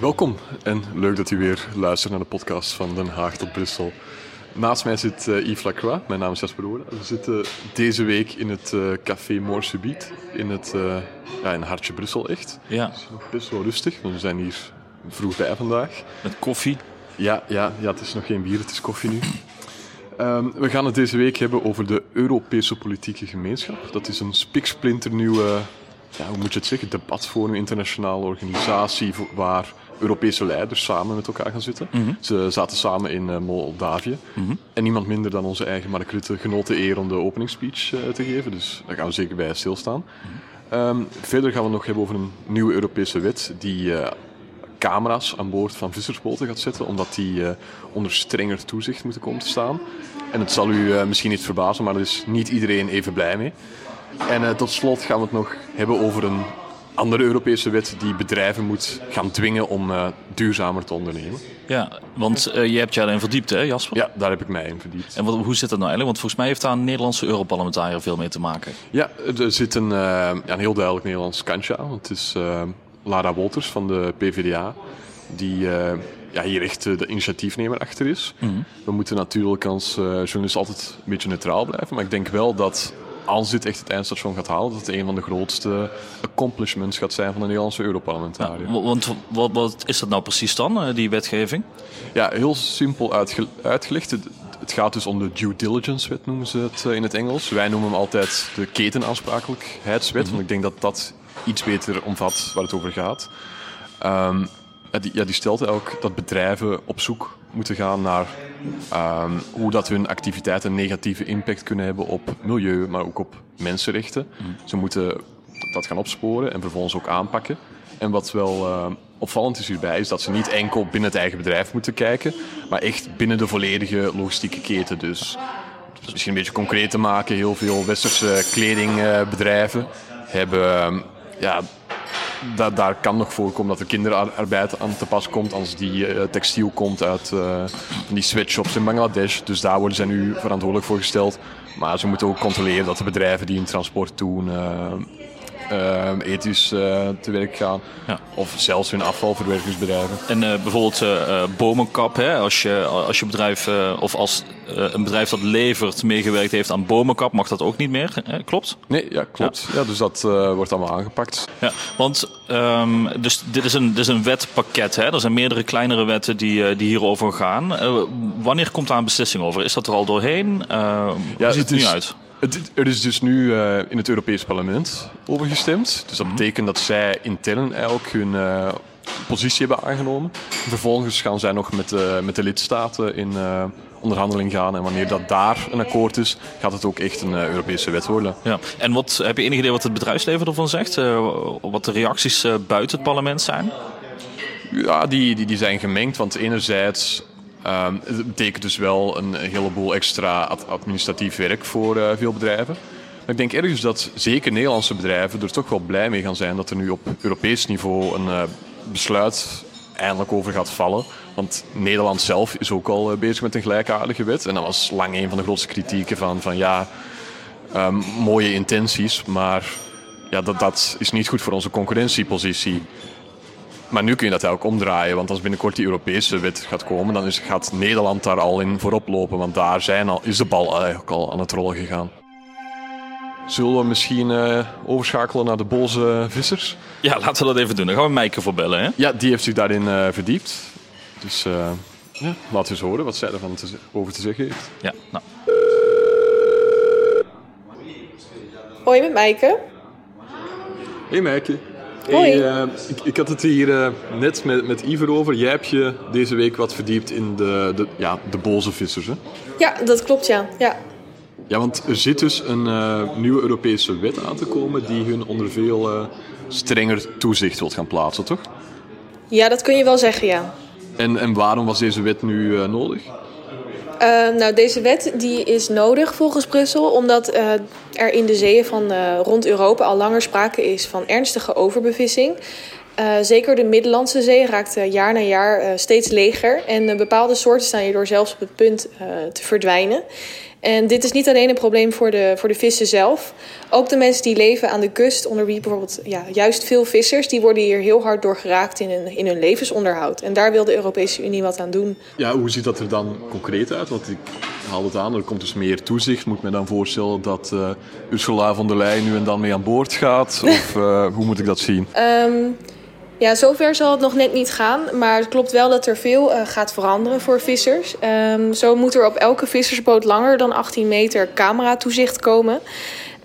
Welkom en leuk dat u weer luistert naar de podcast van Den Haag tot Brussel. Naast mij zit uh, Yves Lacroix, mijn naam is Jasper Roorda. We zitten deze week in het uh, Café Moor Subit, in het uh, ja, in hartje Brussel echt. Ja. Het is nog best wel rustig, want we zijn hier vroeg bij vandaag. Met koffie. Ja, ja, ja het is nog geen bier, het is koffie nu. Um, we gaan het deze week hebben over de Europese politieke gemeenschap. Dat is een spiksplinternieuwe, ja, hoe moet je het zeggen, debatforum, internationale organisatie waar Europese leiders samen met elkaar gaan zitten. Mhm. Ze zaten samen in uh, Moldavië. En niemand minder dan onze eigen Mark Rutte genoot de eer om de openingsspeech uh, te geven. Dus daar gaan we zeker bij stilstaan. Um, verder gaan we nog hebben over een nieuwe Europese wet die uh, camera's aan boord van vissersboten gaat zetten, omdat die onder strenger toezicht moeten komen te staan. En het zal u misschien niet verbazen, maar daar is niet iedereen even blij mee. En tot slot gaan we het nog hebben over een andere Europese wet die bedrijven moet gaan dwingen om uh, duurzamer te ondernemen. Ja, want uh, je hebt je daarin verdiept, hè Jasper? Ja, daar heb ik mij in verdiept. En wat, hoe zit dat nou eigenlijk? Want volgens mij heeft daar een Nederlandse Europarlementariër veel mee te maken. Ja, er zit een, uh, ja, een heel duidelijk Nederlands kantje aan. Het is Lara Wolters van de PvdA die ja, hier echt de initiatiefnemer achter is. Mhm. We moeten natuurlijk als journalist altijd een beetje neutraal blijven, maar ik denk wel dat als dit echt het eindstation gaat halen, dat het een van de grootste accomplishments gaat zijn van de Nederlandse Europarlementariër. Ja, want wat, wat, is dat nou precies dan, die wetgeving? Ja, heel simpel uitge uitgelegd. Het, het, gaat dus om de due diligence wet, noemen ze het in het Engels. Wij noemen hem altijd de ketenaansprakelijkheidswet, mm -hmm. want ik denk dat dat iets beter omvat waar het over gaat. Um, ja, die, ja, die stelt ook dat bedrijven op zoek moeten gaan naar um, hoe dat hun activiteiten een negatieve impact kunnen hebben op milieu, maar ook op mensenrechten. Mm. Ze moeten dat gaan opsporen en vervolgens ook aanpakken. En wat wel uh, opvallend is hierbij, is dat ze niet enkel binnen het eigen bedrijf moeten kijken, maar echt binnen de volledige logistieke keten. Dus, dus misschien een beetje concreet te maken, heel veel westerse kledingbedrijven hebben uh, ja, da daar kan nog voorkomen dat er kinderarbeid aan te pas komt als die uh, textiel komt uit uh, die sweatshops in Bangladesh. Dus daar worden zij nu verantwoordelijk voor gesteld. Maar ze moeten ook controleren dat de bedrijven die hun transport doen uh, ethisch te werk gaan. Ja. Of zelfs hun afvalverwerkingsbedrijven. En bijvoorbeeld bomenkap, hè? Als, je, als je bedrijf of als een bedrijf dat levert meegewerkt heeft aan bomenkap, mag dat ook niet meer. Hè? Klopt? Nee, ja, klopt. Ja. ja dus dat wordt allemaal aangepakt. Ja, want um, dus dit, is een, dit is een wetpakket. Hè? Er zijn meerdere kleinere wetten die, die hierover gaan. Wanneer komt daar een beslissing over? Is dat er al doorheen? ja, hoe ziet het, het nu uit? Het, er is dus nu in het Europees Parlement over gestemd. Dus dat Mhm. betekent dat zij intern eigenlijk hun positie hebben aangenomen. Vervolgens gaan zij nog met de, met de lidstaten in onderhandeling gaan. En wanneer dat daar een akkoord is, gaat het ook echt een Europese wet worden. Ja. En wat, heb je enig idee wat het bedrijfsleven ervan zegt? Wat de reacties buiten het parlement zijn? Ja, die, die, die zijn gemengd. Want enerzijds um, het betekent dus wel een heleboel extra ad administratief werk voor veel bedrijven. Maar ik denk ergens dat zeker Nederlandse bedrijven er toch wel blij mee gaan zijn dat er nu op Europees niveau een besluit eindelijk over gaat vallen. Want Nederland zelf is ook al bezig met een gelijkaardige wet. En dat was lang een van de grootste kritieken van, van ja, um, mooie intenties, maar ja, dat, dat is niet goed voor onze concurrentiepositie. Maar nu kun je dat eigenlijk omdraaien, want als binnenkort die Europese wet gaat komen, dan is, gaat Nederland daar al in voorop lopen, want daar zijn al, is de bal eigenlijk al aan het rollen gegaan. Zullen we misschien uh, overschakelen naar de boze vissers? Ja, laten we dat even doen. Dan gaan we Meike voor bellen. Hè? Ja, die heeft zich daarin uh, verdiept. Dus uh, ja, laten we eens horen wat zij ervan te, over te zeggen heeft. Ja, nou. Hoi, met Meike. Hey Meike. Hoi. Hey, uh, ik, ik, had het hier uh, net met, met Iver over. Jij hebt je deze week wat verdiept in de, de, ja, de boze vissers. Hè? Ja, dat klopt, ja. ja. Ja, want er zit dus een uh, nieuwe Europese wet aan te komen die hun onder veel strenger toezicht wilt gaan plaatsen, toch? Ja, dat kun je wel zeggen, ja. En, en waarom was deze wet nu nodig? Uh, nou, deze wet die is nodig volgens Brussel, omdat uh, er in de zeeën van rond Europa al langer sprake is van ernstige overbevissing. zeker de Middellandse Zee raakt jaar na jaar steeds leger en bepaalde soorten staan hierdoor zelfs op het punt te verdwijnen. En dit is niet alleen een probleem voor de, voor de vissen zelf. Ook de mensen die leven aan de kust, onder wie bijvoorbeeld ja, juist veel vissers, die worden hier heel hard door geraakt in hun, in hun levensonderhoud. En daar wil de Europese Unie wat aan doen. Ja, hoe ziet dat er dan concreet uit? Want ik haal het aan, er komt dus meer toezicht. Moet ik me dan voorstellen dat uh, Ursula von der Leyen nu en dan mee aan boord gaat? Of uh, hoe moet ik dat zien? Um, ja, zover zal het nog net niet gaan. Maar het klopt wel dat er veel uh, gaat veranderen voor vissers. Um, zo moet er op elke vissersboot langer dan 18 meter cameratoezicht komen.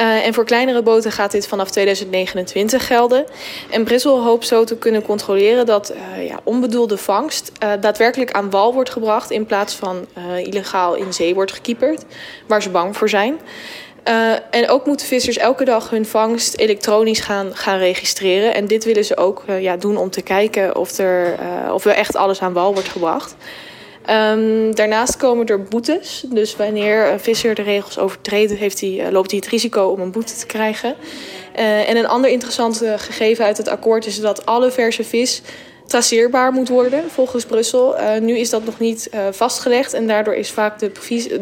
Uh, en voor kleinere boten gaat dit vanaf 2029 gelden. En Brussel hoopt zo te kunnen controleren dat uh, ja, onbedoelde vangst daadwerkelijk aan wal wordt gebracht in plaats van illegaal in zee wordt gekieperd, waar ze bang voor zijn. Uh, en ook moeten vissers elke dag hun vangst elektronisch gaan, gaan registreren. En dit willen ze ook uh, ja, doen om te kijken of er, uh, of er echt alles aan wal wordt gebracht. Um, daarnaast komen er boetes. Dus wanneer een visser de regels overtreedt, heeft loopt hij het risico om een boete te krijgen. en een ander interessant gegeven uit het akkoord is dat alle verse vis traceerbaar moet worden volgens Brussel. Uh, nu is dat nog niet uh, vastgelegd en daardoor is vaak de,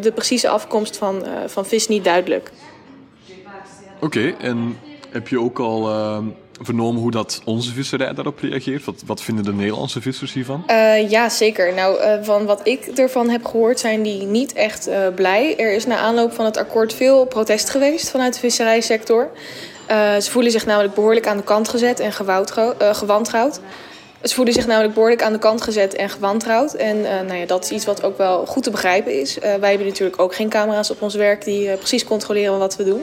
de precieze afkomst van, uh, van vis niet duidelijk. Oké, okay, en heb je ook al vernomen hoe dat onze visserij daarop reageert? Wat, wat vinden de Nederlandse vissers hiervan? ja, zeker. Nou, van wat ik ervan heb gehoord zijn die niet echt blij. Er is na aanloop van het akkoord veel protest geweest vanuit de visserijsector. ze voelen zich namelijk behoorlijk aan de kant gezet en gewantrouwd. Ze voelen zich namelijk behoorlijk aan de kant gezet en gewantrouwd. En uh, nou ja, dat is iets wat ook wel goed te begrijpen is. Uh, wij hebben natuurlijk ook geen camera's op ons werk die uh, precies controleren wat we doen.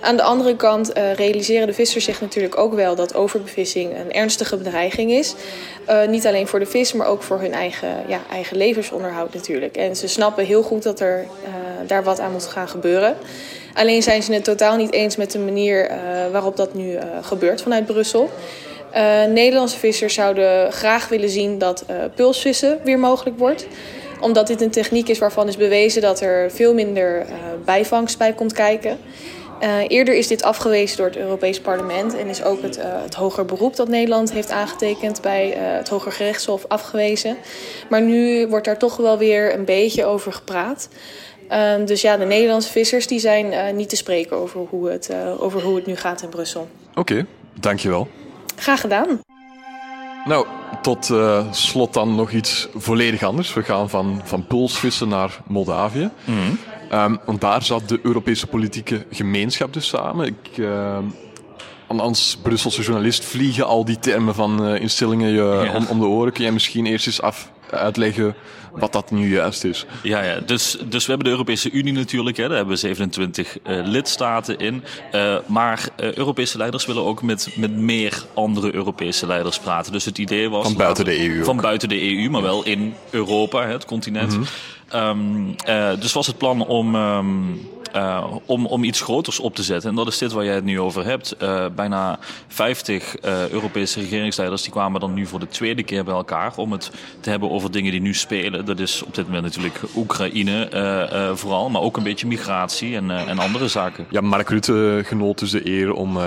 Aan de andere kant realiseren de vissers zich natuurlijk ook wel dat overbevissing een ernstige bedreiging is. niet alleen voor de vis, maar ook voor hun eigen, ja, eigen levensonderhoud natuurlijk. En ze snappen heel goed dat er daar wat aan moet gaan gebeuren. Alleen zijn ze het totaal niet eens met de manier waarop dat nu gebeurt vanuit Brussel. Uh, Nederlandse vissers zouden graag willen zien dat uh, pulsvissen weer mogelijk wordt. Omdat dit een techniek is waarvan is bewezen dat er veel minder uh, bijvangst bij komt kijken. eerder is dit afgewezen door het Europees Parlement en is ook het, het hoger beroep dat Nederland heeft aangetekend bij het Hoger Gerechtshof afgewezen. Maar nu wordt daar toch wel weer een beetje over gepraat. Ehm, dus ja, de Nederlandse vissers die zijn niet te spreken over hoe het, over hoe het nu gaat in Brussel. Oké, dankjewel. Graag gedaan. Nou, tot uh, slot dan nog iets volledig anders. We gaan van, van pulsvissen naar Moldavië. Mm -hmm. um, want daar zat de Europese politieke gemeenschap dus samen. Ik, uh, als Brusselse journalist vliegen al die termen van uh, instellingen je ja. om, om de oren. Kun jij misschien eerst eens af uitleggen wat dat nu juist is. Ja, ja. Dus, dus we hebben de Europese Unie natuurlijk, hè. daar hebben we 27 uh, lidstaten in. Uh, maar uh, Europese leiders willen ook met, met meer andere Europese leiders praten. Dus het idee was... Van buiten de EU. Van ook. buiten de EU, maar wel in Europa, hè, het continent. Mm -hmm. um, dus was het plan om... Um, uh, om, om iets groters op te zetten. En dat is dit waar jij het nu over hebt. Uh, bijna 50 uh, Europese regeringsleiders die kwamen dan nu voor de tweede keer bij elkaar om het te hebben over dingen die nu spelen. Dat is op dit moment natuurlijk Oekraïne vooral, maar ook een beetje migratie en, en andere zaken. Ja, Mark Rutte genoot dus de eer om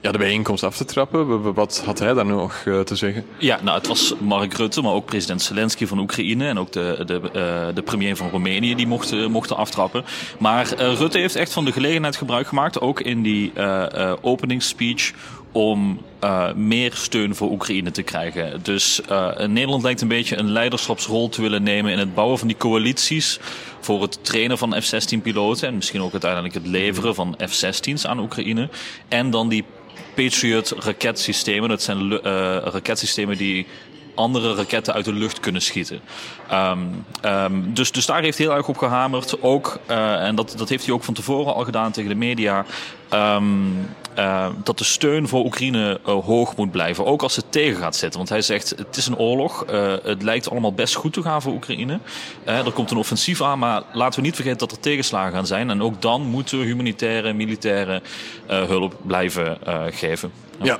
ja, de bijeenkomst af te trappen. Wat had hij daar nog uh, te zeggen? Ja, nou, het was Mark Rutte, maar ook president Zelensky van Oekraïne en ook de, de, uh, de premier van Roemenië die mochten, mochten aftrappen. Maar Rutte heeft echt van de gelegenheid gebruik gemaakt, ook in die openingsspeech, om meer steun voor Oekraïne te krijgen. Dus Nederland lijkt een beetje een leiderschapsrol te willen nemen in het bouwen van die coalities voor het trainen van F-16-piloten en misschien ook uiteindelijk het leveren van F-16's aan Oekraïne. En dan die Patriot raketsystemen. Dat zijn uh, raketsystemen die andere raketten uit de lucht kunnen schieten. Um, um, dus, dus daar heeft hij heel erg op gehamerd. Ook, uh, en dat, dat heeft hij ook van tevoren al gedaan tegen de media. Um, uh, dat de steun voor Oekraïne uh, hoog moet blijven. Ook als het tegen gaat zitten. Want hij zegt: het is een oorlog. Het lijkt allemaal best goed te gaan voor Oekraïne. er komt een offensief aan. Maar laten we niet vergeten dat er tegenslagen gaan zijn. En ook dan moeten we humanitaire, militaire hulp blijven geven. Ja,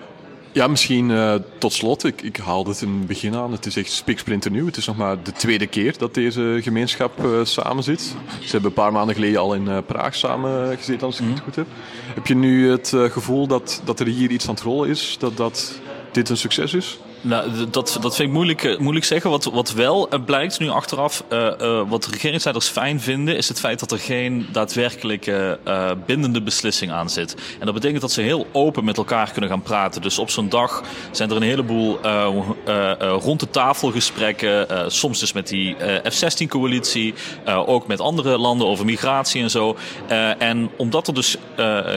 misschien uh, tot slot. Ik, ik haalde het in het begin aan. Het is echt spiksplinternieuw. Het is nog maar de tweede keer dat deze gemeenschap uh, samen zit. Ze hebben een paar maanden geleden al in uh, Praag samen gezeten, als ik het goed heb. Heb je nu het gevoel dat, dat er hier iets aan het rollen is? Dat, dat dit een succes is? Nou, dat, dat vind ik moeilijk, eh, moeilijk zeggen. Wat, wat wel blijkt nu achteraf, uh, uh, wat regeringsleiders fijn vinden, is het feit dat er geen daadwerkelijke bindende beslissing aan zit. En dat betekent dat ze heel open met elkaar kunnen gaan praten. Dus op zo'n dag zijn er een heleboel rond de tafel gesprekken. soms dus met die F-16-coalitie, ook met andere landen over migratie en zo. en omdat er dus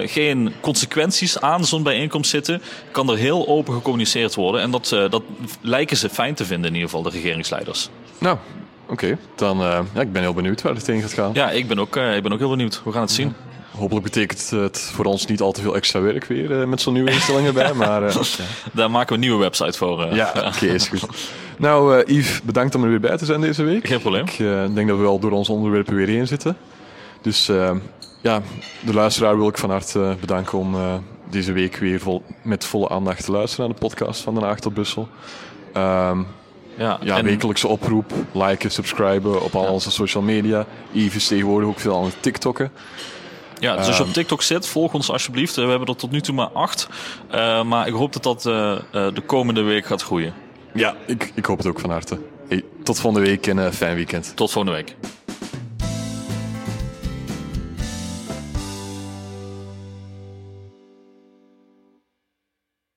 geen consequenties aan zo'n bijeenkomst zitten, kan er heel open gecommuniceerd worden. En dat dat lijken ze fijn te vinden in ieder geval, de regeringsleiders. Nou, oké. Dan, uh, ja, ik ben heel benieuwd waar het heen gaat gaan. Ja, ik ben ook, uh, ik ben ook heel benieuwd. We gaan het zien. Hopelijk betekent het voor ons niet al te veel extra werk weer uh, met zo'n nieuwe instelling erbij. maar, uh, Daar maken we een nieuwe website voor. ja, oké, okay, is goed. Nou, Yves, bedankt om er weer bij te zijn deze week. Geen probleem. Ik denk dat we wel door onze onderwerpen weer heen zitten. Dus ja, de luisteraar wil ik van harte bedanken om deze week weer vol, met volle aandacht te luisteren naar de podcast van Den Haag tot Brussel. Um, ja, ja en... wekelijkse oproep. Liken, subscriben op al onze social media. Yves tegenwoordig ook veel aan het TikTokken. Ja, dus als je op ehm, TikTok zit, volg ons alsjeblieft. We hebben er tot nu toe maar acht. Uh, maar ik hoop dat dat uh, de komende week gaat groeien. Ja, ik, ik hoop het ook van harte. Hey, tot volgende week en fijn weekend. Tot volgende week.